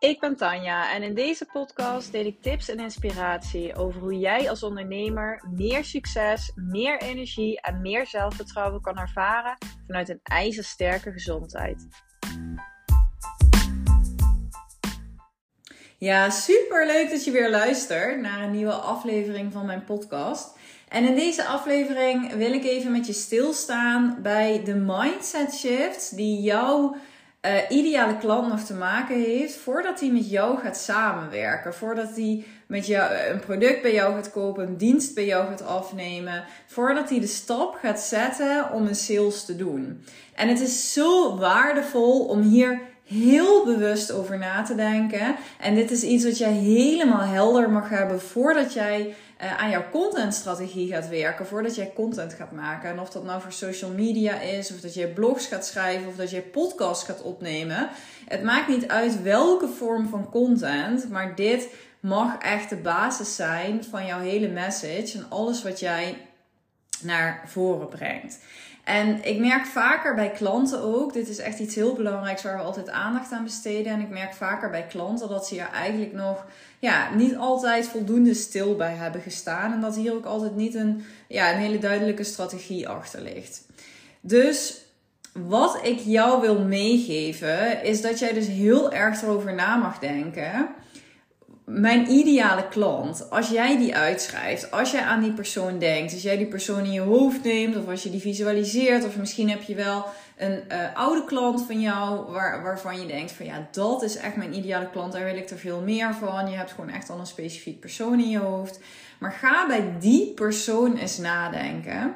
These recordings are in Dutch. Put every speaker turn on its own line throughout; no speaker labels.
Ik ben Tanja en in deze podcast deel ik tips en inspiratie over hoe jij als ondernemer meer succes, meer energie en meer zelfvertrouwen kan ervaren vanuit een ijzersterke gezondheid. Ja, super leuk dat je weer luistert naar een nieuwe aflevering van mijn podcast. En in deze aflevering wil ik even met je stilstaan bij de mindset shifts die jouw uh, ideale klant nog te maken heeft voordat hij met jou gaat samenwerken. Voordat hij met jou eh, een product bij jou gaat kopen, een dienst bij jou gaat afnemen. Voordat hij de stap gaat zetten om een sales te doen. En het is zo waardevol om hier heel bewust over na te denken. En dit is iets wat jij helemaal helder mag hebben voordat jij uh, aan jouw contentstrategie gaat werken. Voordat jij content gaat maken. En of dat nou voor social media is, of dat jij blogs gaat schrijven, of dat jij podcasts gaat opnemen. Het maakt niet uit welke vorm van content, maar dit mag echt de basis zijn van jouw hele message en alles wat jij naar voren brengt. En ik merk vaker bij klanten ook, dit is echt iets heel belangrijks waar we altijd aandacht aan besteden. En ik merk vaker bij klanten dat ze er eigenlijk nog ja, niet altijd voldoende stil bij hebben gestaan. En dat hier ook altijd niet een, ja, een hele duidelijke strategie achter ligt. Dus wat ik jou wil meegeven, is dat jij dus heel erg erover na mag denken mijn ideale klant, als jij die uitschrijft, als jij aan die persoon denkt, als jij die persoon in je hoofd neemt, of als je die visualiseert, of misschien heb je wel een uh, oude klant van jou waar, waarvan je denkt van ja, dat is echt mijn ideale klant, daar wil ik er veel meer van. Je hebt gewoon echt al een specifiek persoon in je hoofd. Maar ga bij die persoon eens nadenken.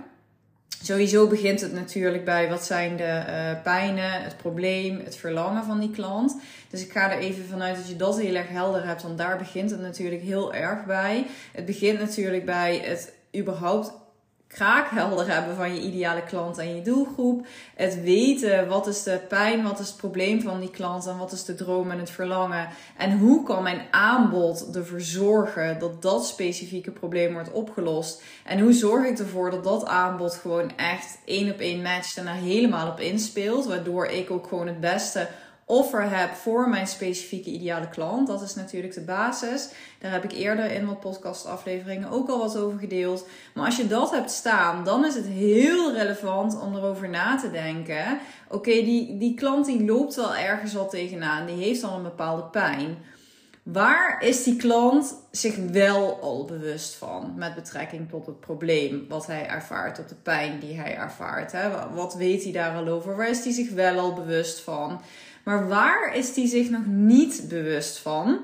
Sowieso begint het natuurlijk bij wat zijn de uh, pijnen, het probleem, het verlangen van die klant. Dus ik ga er even vanuit dat je dat heel erg helder hebt, want daar begint het natuurlijk heel erg bij. Het begint natuurlijk bij het überhaupt kraakhelder hebben van je ideale klant en je doelgroep. Het weten wat is de pijn, wat is het probleem van die klant en wat is de droom en het verlangen. En hoe kan mijn aanbod ervoor zorgen dat dat specifieke probleem wordt opgelost. En hoe zorg ik ervoor dat dat aanbod gewoon echt één op één matcht en er helemaal op inspeelt. Waardoor ik ook gewoon het beste offer heb voor mijn specifieke ideale klant. Dat is natuurlijk de basis. Daar heb ik eerder in wat podcastafleveringen ook al wat over gedeeld. Maar als je dat hebt staan, dan is het heel relevant om erover na te denken. Oké, die, die klant die loopt wel ergens al tegenaan. Die heeft al een bepaalde pijn. Waar is die klant zich wel al bewust van met betrekking tot het probleem wat hij ervaart, tot de pijn die hij ervaart? Hè? Wat weet hij daar al over? Waar is hij zich wel al bewust van? Maar waar is die zich nog niet bewust van?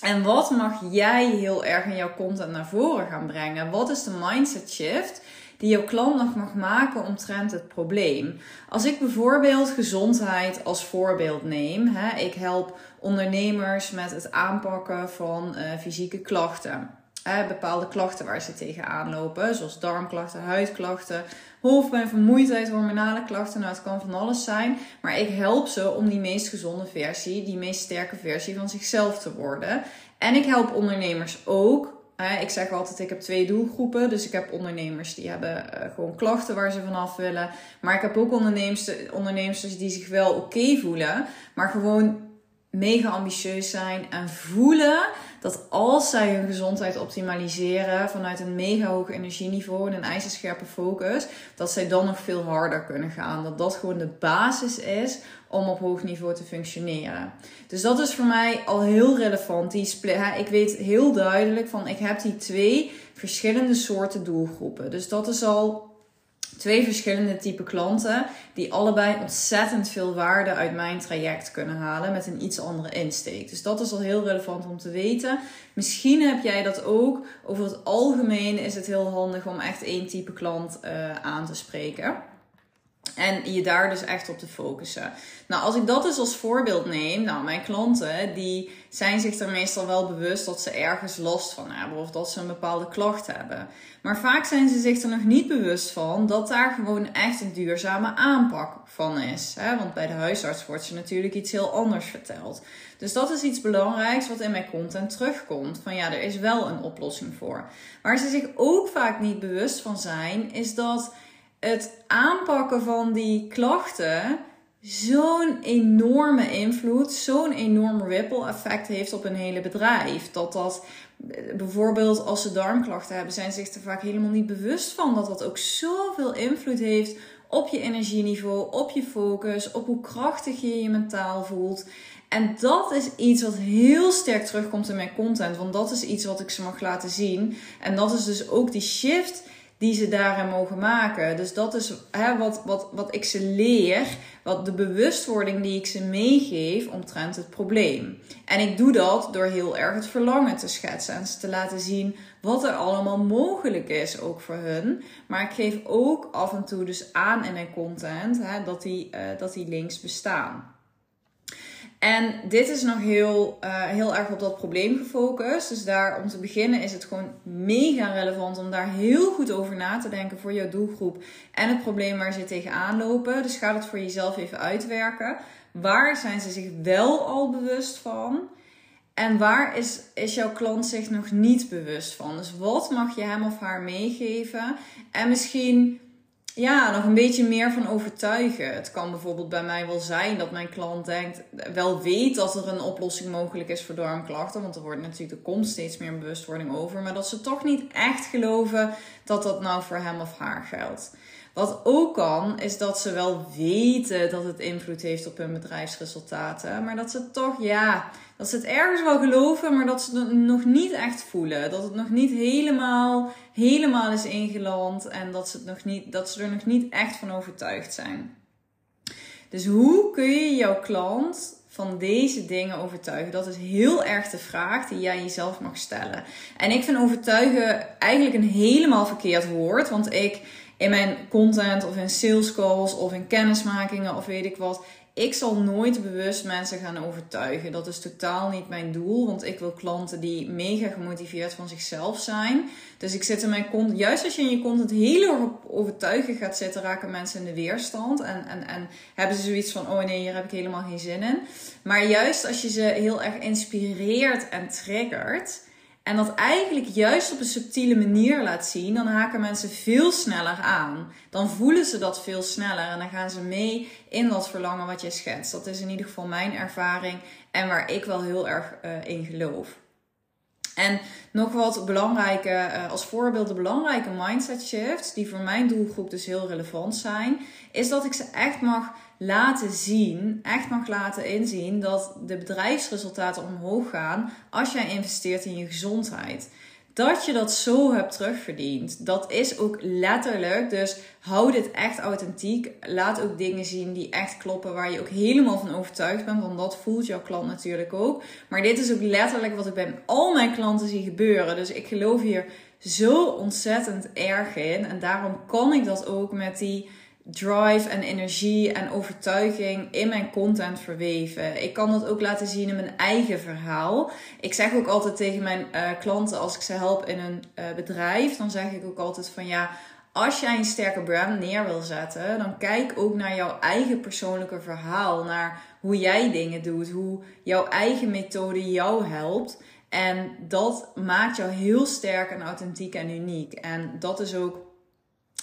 En wat mag jij heel erg in jouw content naar voren gaan brengen? Wat is de mindset shift die jouw klant nog mag maken omtrent het probleem? Als ik bijvoorbeeld gezondheid als voorbeeld neem, hè, ik help ondernemers met het aanpakken van uh, fysieke klachten bepaalde klachten waar ze tegenaan lopen, zoals darmklachten, huidklachten, hoofdpijn, vermoeidheid, hormonale klachten. Nou, het kan van alles zijn. Maar ik help ze om die meest gezonde versie, die meest sterke versie van zichzelf te worden. En ik help ondernemers ook. Ik zeg altijd, ik heb twee doelgroepen. Dus ik heb ondernemers die hebben eh, gewoon klachten waar ze vanaf willen. Maar ik heb ook ondernemers, ondernemers die zich wel oké voelen. Maar gewoon mega ambitieus zijn en voelen dat als zij hun gezondheid optimaliseren vanuit een mega hoog energieniveau en een ijzerscherpe focus, dat zij dan nog veel harder kunnen gaan. Dat dat gewoon de basis is om op hoog niveau te functioneren. Dus dat is voor mij al heel relevant. Die ik weet heel duidelijk van ik heb die twee verschillende soorten doelgroepen. Dus dat is al twee verschillende type klanten die allebei ontzettend veel waarde uit mijn traject kunnen halen met een iets andere insteek. Dus dat is al heel relevant om te weten. Misschien heb jij dat ook. Over het algemeen is het heel handig om echt één type klant uh, aan te spreken. En je daar dus echt op te focussen. Nou, als ik dat dus als voorbeeld neem, nou, mijn klanten die zijn zich er meestal wel bewust dat ze ergens last van hebben of dat ze een bepaalde klacht hebben. Maar vaak zijn ze zich er nog niet bewust van dat daar gewoon echt een duurzame aanpak van is. Want bij de huisarts wordt ze natuurlijk iets heel anders verteld. Dus dat is iets belangrijks wat in mijn content terugkomt. Van ja, er is wel een oplossing voor. Waar ze zich ook vaak niet bewust van zijn, is dat het aanpakken van die klachten zo'n enorme invloed, zo'n enorm ripple effect heeft op een hele bedrijf. Dat dat bijvoorbeeld als ze darmklachten hebben, zijn zich er vaak helemaal niet bewust van dat dat ook zoveel invloed heeft op je energieniveau, op je focus, op hoe krachtig je je mentaal voelt. En dat is iets wat heel sterk terugkomt in mijn content, want dat is iets wat ik ze mag laten zien. En dat is dus ook die shift die ze daarin mogen maken. Dus dat is hè, wat, wat, wat ik ze leer, wat de bewustwording die ik ze meegeef omtrent het probleem. En ik doe dat door heel erg het verlangen te schetsen en ze te laten zien wat er allemaal mogelijk is, ook voor hun. Maar ik geef ook af en toe dus aan in mijn content hè, dat, die, uh, dat die links bestaan. En dit is nog heel, uh, heel erg op dat probleem gefocust. Dus daar om te beginnen is het gewoon mega relevant om daar heel goed over na te denken voor jouw doelgroep en het probleem waar ze tegenaan lopen. Dus ga het voor jezelf even uitwerken. Waar zijn ze zich wel al bewust van? En waar is, is jouw klant zich nog niet bewust van? Dus wat mag je hem of haar meegeven? En misschien ja, nog een beetje meer van overtuigen. Het kan bijvoorbeeld bij mij wel zijn dat mijn klant denkt, wel weet dat er een oplossing mogelijk is voor darmklachten. Want er wordt natuurlijk, er komt steeds meer bewustwording over. Maar dat ze toch niet echt geloven dat dat nou voor hem of haar geldt. Wat ook kan, is dat ze wel weten dat het invloed heeft op hun bedrijfsresultaten. Maar dat ze toch, ja, dat ze het ergens wel geloven, maar dat ze het nog niet echt voelen. Dat het nog niet helemaal, helemaal is ingeland en dat ze, het nog niet, dat ze er nog niet echt van overtuigd zijn. Dus hoe kun je jouw klant van deze dingen overtuigen? Dat is heel erg de vraag die jij jezelf mag stellen. En ik vind overtuigen eigenlijk een helemaal verkeerd woord, want ik in mijn content of in sales calls of in kennismakingen of weet ik wat. Ik zal nooit bewust mensen gaan overtuigen. Dat is totaal niet mijn doel. Want ik wil klanten die mega gemotiveerd van zichzelf zijn. Dus ik zit in mijn content. Juist als je in je content heel erg op overtuigen gaat zitten, raken mensen in de weerstand. En, en, en hebben ze zoiets van: oh nee, hier heb ik helemaal geen zin in. Maar juist als je ze heel erg inspireert en triggert en dat eigenlijk juist op een subtiele manier laat zien, dan haken mensen veel sneller aan. Dan voelen ze dat veel sneller en dan gaan ze mee in dat verlangen wat je schetst. Dat is in ieder geval mijn ervaring en waar ik wel heel erg uh, in geloof. En nog wat belangrijke, uh, als voorbeeld de belangrijke mindset shifts, die voor mijn doelgroep dus heel relevant zijn, is dat ik ze echt mag laten zien, echt mag laten inzien dat de bedrijfsresultaten omhoog gaan als jij investeert in je gezondheid. Dat je dat zo hebt terugverdiend. Dat is ook letterlijk. Dus hou dit echt authentiek. Laat ook dingen zien die echt kloppen. Waar je ook helemaal van overtuigd bent. Want dat voelt jouw klant natuurlijk ook. Maar dit is ook letterlijk wat ik bij al mijn klanten zie gebeuren. Dus ik geloof hier zo ontzettend erg in. En daarom kan ik dat ook met die drive en energie en overtuiging in mijn content verweven. Ik kan dat ook laten zien in mijn eigen verhaal. Ik zeg ook altijd tegen mijn uh, klanten als ik ze help in een uh, bedrijf, dan zeg ik ook altijd van ja, als jij een sterke brand neer wil zetten, dan kijk ook naar jouw eigen persoonlijke verhaal, naar hoe jij dingen doet, hoe jouw eigen methode jou helpt. En dat maakt jou heel sterk en authentiek en uniek. En dat is ook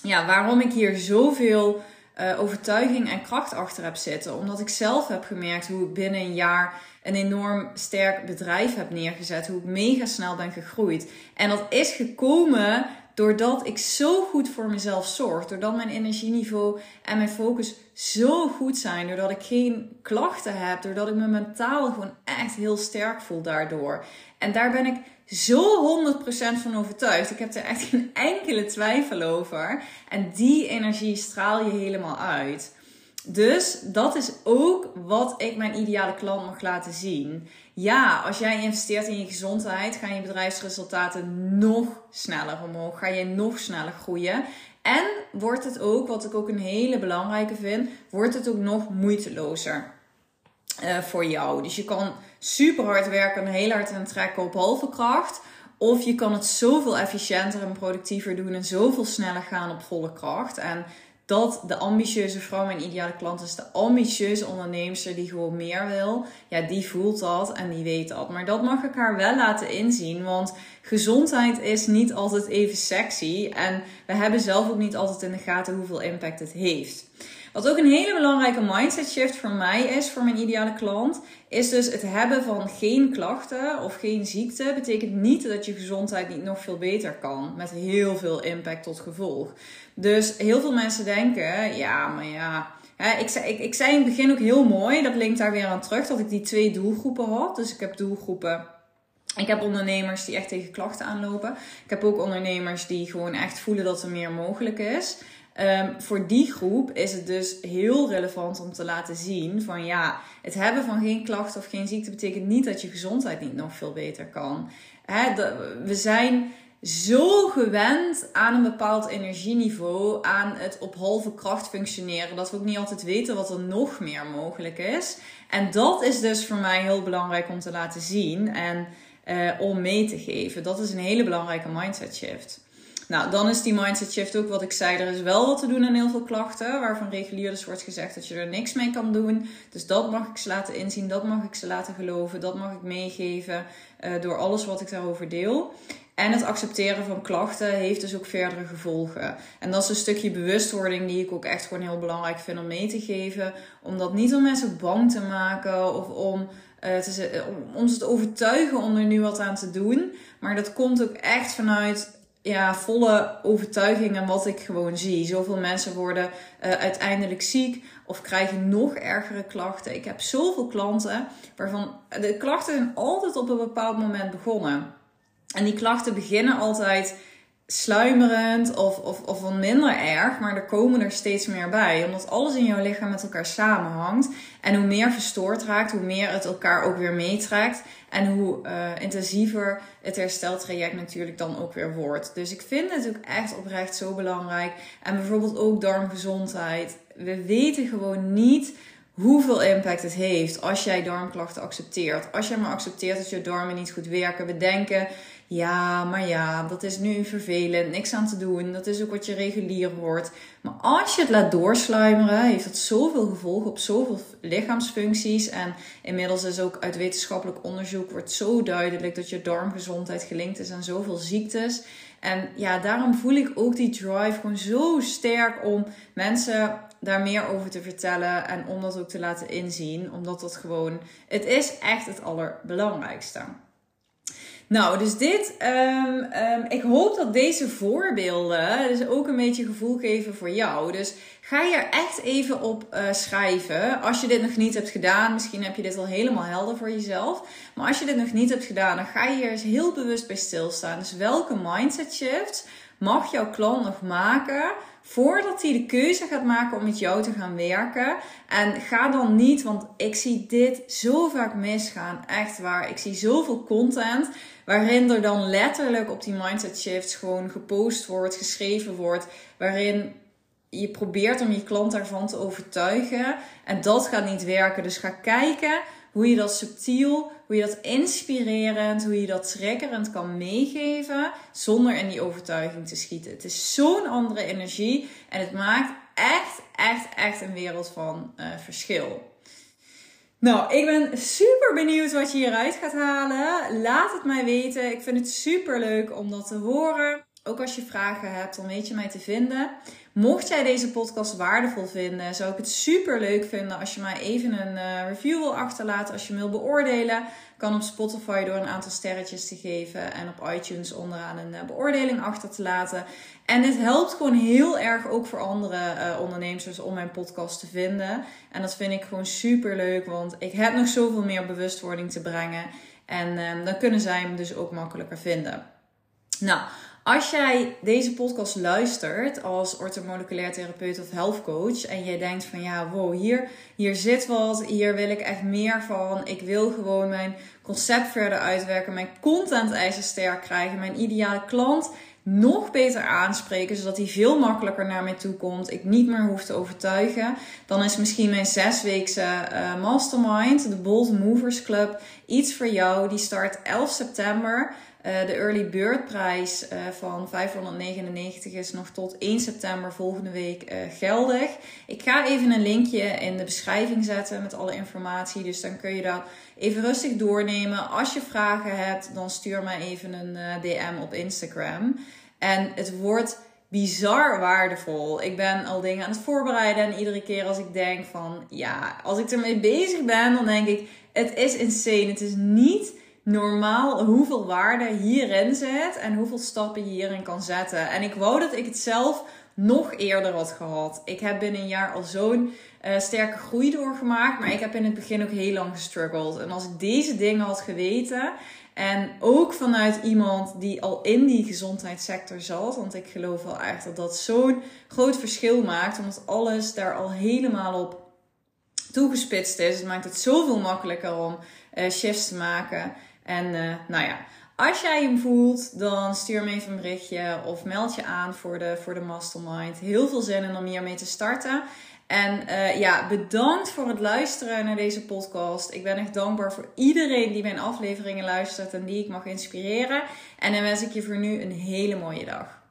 ja, waarom ik hier zoveel uh, overtuiging en kracht achter heb zitten. Omdat ik zelf heb gemerkt hoe ik binnen een jaar een enorm sterk bedrijf heb neergezet. Hoe ik mega snel ben gegroeid. En dat is gekomen doordat ik zo goed voor mezelf zorg. Doordat mijn energieniveau en mijn focus zo goed zijn. Doordat ik geen klachten heb. Doordat ik me mentaal gewoon echt heel sterk voel daardoor. En daar ben ik zo 100% van overtuigd. Ik heb er echt geen enkele twijfel over. En die energie straal je helemaal uit. Dus dat is ook wat ik mijn ideale klant mag laten zien. Ja, als jij investeert in je gezondheid, gaan je bedrijfsresultaten nog sneller omhoog. Ga je nog sneller groeien. En wordt het ook, wat ik ook een hele belangrijke vind, wordt het ook nog moeitelozer uh, voor jou. Dus je kan super hard werken en heel hard aan trekken op halve kracht. Of je kan het zoveel efficiënter en productiever doen en zoveel sneller gaan op volle kracht. En dat de ambitieuze vrouw, mijn ideale klant is de ambitieuze onderneemster die gewoon meer wil. Ja, die voelt dat en die weet dat. Maar dat mag ik haar wel laten inzien, want gezondheid is niet altijd even sexy. En we hebben zelf ook niet altijd in de gaten hoeveel impact het heeft. Wat ook een hele belangrijke mindset shift voor mij is, voor mijn ideale klant, is dus het hebben van geen klachten of geen ziekte. Betekent niet dat je gezondheid niet nog veel beter kan. Met heel veel impact tot gevolg. Dus heel veel mensen denken, ja, maar ja. Ik, ik, ik zei in het begin ook heel mooi, dat linkt daar weer aan terug, dat ik die twee doelgroepen had. Dus ik heb doelgroepen ik heb ondernemers die echt tegen klachten aanlopen. Ik heb ook ondernemers die gewoon echt voelen dat er meer mogelijk is. Um, voor die groep is het dus heel relevant om te laten zien van ja, het hebben van geen klachten of geen ziekte betekent niet dat je gezondheid niet nog veel beter kan. we zijn zo gewend aan een bepaald energieniveau, aan het op halve kracht functioneren, dat we ook niet altijd weten wat er nog meer mogelijk is. En dat is dus voor mij heel belangrijk om te laten zien en uh, om mee te geven. Dat is een hele belangrijke mindset shift. Nou, dan is die mindset shift ook wat ik zei. Er is wel wat te doen aan heel veel klachten. Waarvan regulier dus wordt gezegd dat je er niks mee kan doen. Dus dat mag ik ze laten inzien. Dat mag ik ze laten geloven. Dat mag ik meegeven uh, door alles wat ik daarover deel. En het accepteren van klachten heeft dus ook verdere gevolgen. En dat is een stukje bewustwording die ik ook echt gewoon heel belangrijk vind om mee te geven. Om dat niet om mensen bang te maken of om, uh, te, om ons te overtuigen om er nu wat aan te doen. Maar dat komt ook echt vanuit ja, volle overtuiging en wat ik gewoon zie. Zoveel mensen worden uh, uiteindelijk ziek of krijgen nog ergere klachten. Ik heb zoveel klanten waarvan de klachten zijn altijd op een bepaald moment begonnen. En die klachten beginnen altijd sluimerend of, of, of wat minder erg, maar er komen er steeds meer bij. Omdat alles in jouw lichaam met elkaar samenhangt. En hoe meer verstoord raakt, hoe meer het elkaar ook weer meetrekt. En hoe uh, intensiever het hersteltraject natuurlijk dan ook weer wordt. Dus ik vind het ook echt oprecht zo belangrijk. En bijvoorbeeld ook darmgezondheid. We weten gewoon niet hoeveel impact het heeft als jij darmklachten accepteert. Als jij maar accepteert dat je darmen niet goed werken. We denken ja, maar ja, dat is nu vervelend, niks aan te doen. Dat is ook wat je regulier hoort. Maar als je het laat doorsluimeren, heeft dat zoveel gevolgen op zoveel lichaamsfuncties. En inmiddels is ook uit wetenschappelijk onderzoek wordt zo duidelijk dat je darmgezondheid gelinkt is aan zoveel ziektes. En ja, daarom voel ik ook die drive gewoon zo sterk om mensen daar meer over te vertellen en om dat ook te laten inzien. Omdat dat gewoon, het is echt het allerbelangrijkste. Nou, dus dit, um, um, ik hoop dat deze voorbeelden dus ook een beetje gevoel geven voor jou. Dus ga je er echt even op uh, schrijven. Als je dit nog niet hebt gedaan, misschien heb je dit al helemaal helder voor jezelf. Maar als je dit nog niet hebt gedaan, dan ga je hier eens heel bewust bij stilstaan. Dus welke mindset shifts mag jouw klant nog maken voordat hij de keuze gaat maken om met jou te gaan werken. En ga dan niet, want ik zie dit zo vaak misgaan. Echt waar. Ik zie zoveel content waarin er dan letterlijk op die mindset shifts gewoon gepost wordt, geschreven wordt, waarin je probeert om je klant daarvan te overtuigen. En dat gaat niet werken. Dus ga kijken hoe je dat subtiel, hoe je dat inspirerend, hoe je dat triggerend kan meegeven zonder in die overtuiging te schieten. Het is zo'n andere energie en het maakt echt, echt, echt een wereld van uh, verschil. Nou, ik ben super benieuwd wat je hieruit gaat halen. Laat het mij weten. Ik vind het super leuk om dat te horen. Ook als je vragen hebt, dan weet je mij te vinden. Mocht jij deze podcast waardevol vinden, zou ik het super leuk vinden als je mij even een uh, review wil achterlaten. Als je me wil beoordelen, kan op Spotify door een aantal sterretjes te geven en op iTunes onderaan een uh, beoordeling achter te laten. En dit helpt gewoon heel erg ook voor andere uh, ondernemers om mijn podcast te vinden. En dat vind ik gewoon super leuk, want ik heb nog zoveel meer bewustwording te brengen. En dan kunnen zij hem dus ook makkelijker vinden. Nou, als jij deze podcast luistert als orthomoleculair therapeut of health coach en je denkt van ja, wow, hier, hier zit wat, hier wil ik echt meer van. Ik wil gewoon mijn concept verder uitwerken, mijn content sterk krijgen, mijn ideale klant nog beter aanspreken, zodat hij veel makkelijker naar mij toe komt. Ik niet meer hoef te overtuigen. Dan is misschien mijn zesweekse uh, mastermind, de Bold Movers Club, iets voor jou. Die start 11 september. Uh, de early bird prijs uh, van 599 is nog tot 1 september volgende week uh, geldig. Ik ga even een linkje in de beschrijving zetten met alle informatie. Dus dan kun je dat even rustig doornemen. Als je vragen hebt, dan stuur mij even een DM op Instagram. En het wordt bizar waardevol. Ik ben al dingen aan het voorbereiden en iedere keer als ik denk van ja, als ik ermee bezig ben, dan denk ik het is insane. Het is niet normaal hoeveel waarde hierin zit en hoeveel stappen je hierin kan zetten. En ik wou dat ik het zelf nog eerder had gehad. Ik heb binnen een jaar al zo'n uh, sterke groei doorgemaakt, maar ik heb in het begin ook heel lang gestruggeld. En als ik deze dingen had geweten en ook vanuit iemand die al in die gezondheidssector zat, want ik geloof wel echt dat dat zo'n groot verschil maakt, omdat alles daar al helemaal op toegespitst is. Het maakt het zoveel makkelijker om uh, shifts te maken. En uh, nou ja, als jij hem voelt, dan stuur me even een berichtje of meld je aan voor de, voor de mastermind. Heel veel zin in om hiermee te starten. En uh, ja, bedankt voor het luisteren naar deze podcast. Ik ben echt dankbaar voor iedereen die mijn afleveringen luistert en die ik mag inspireren. En dan wens ik je voor nu een hele mooie dag.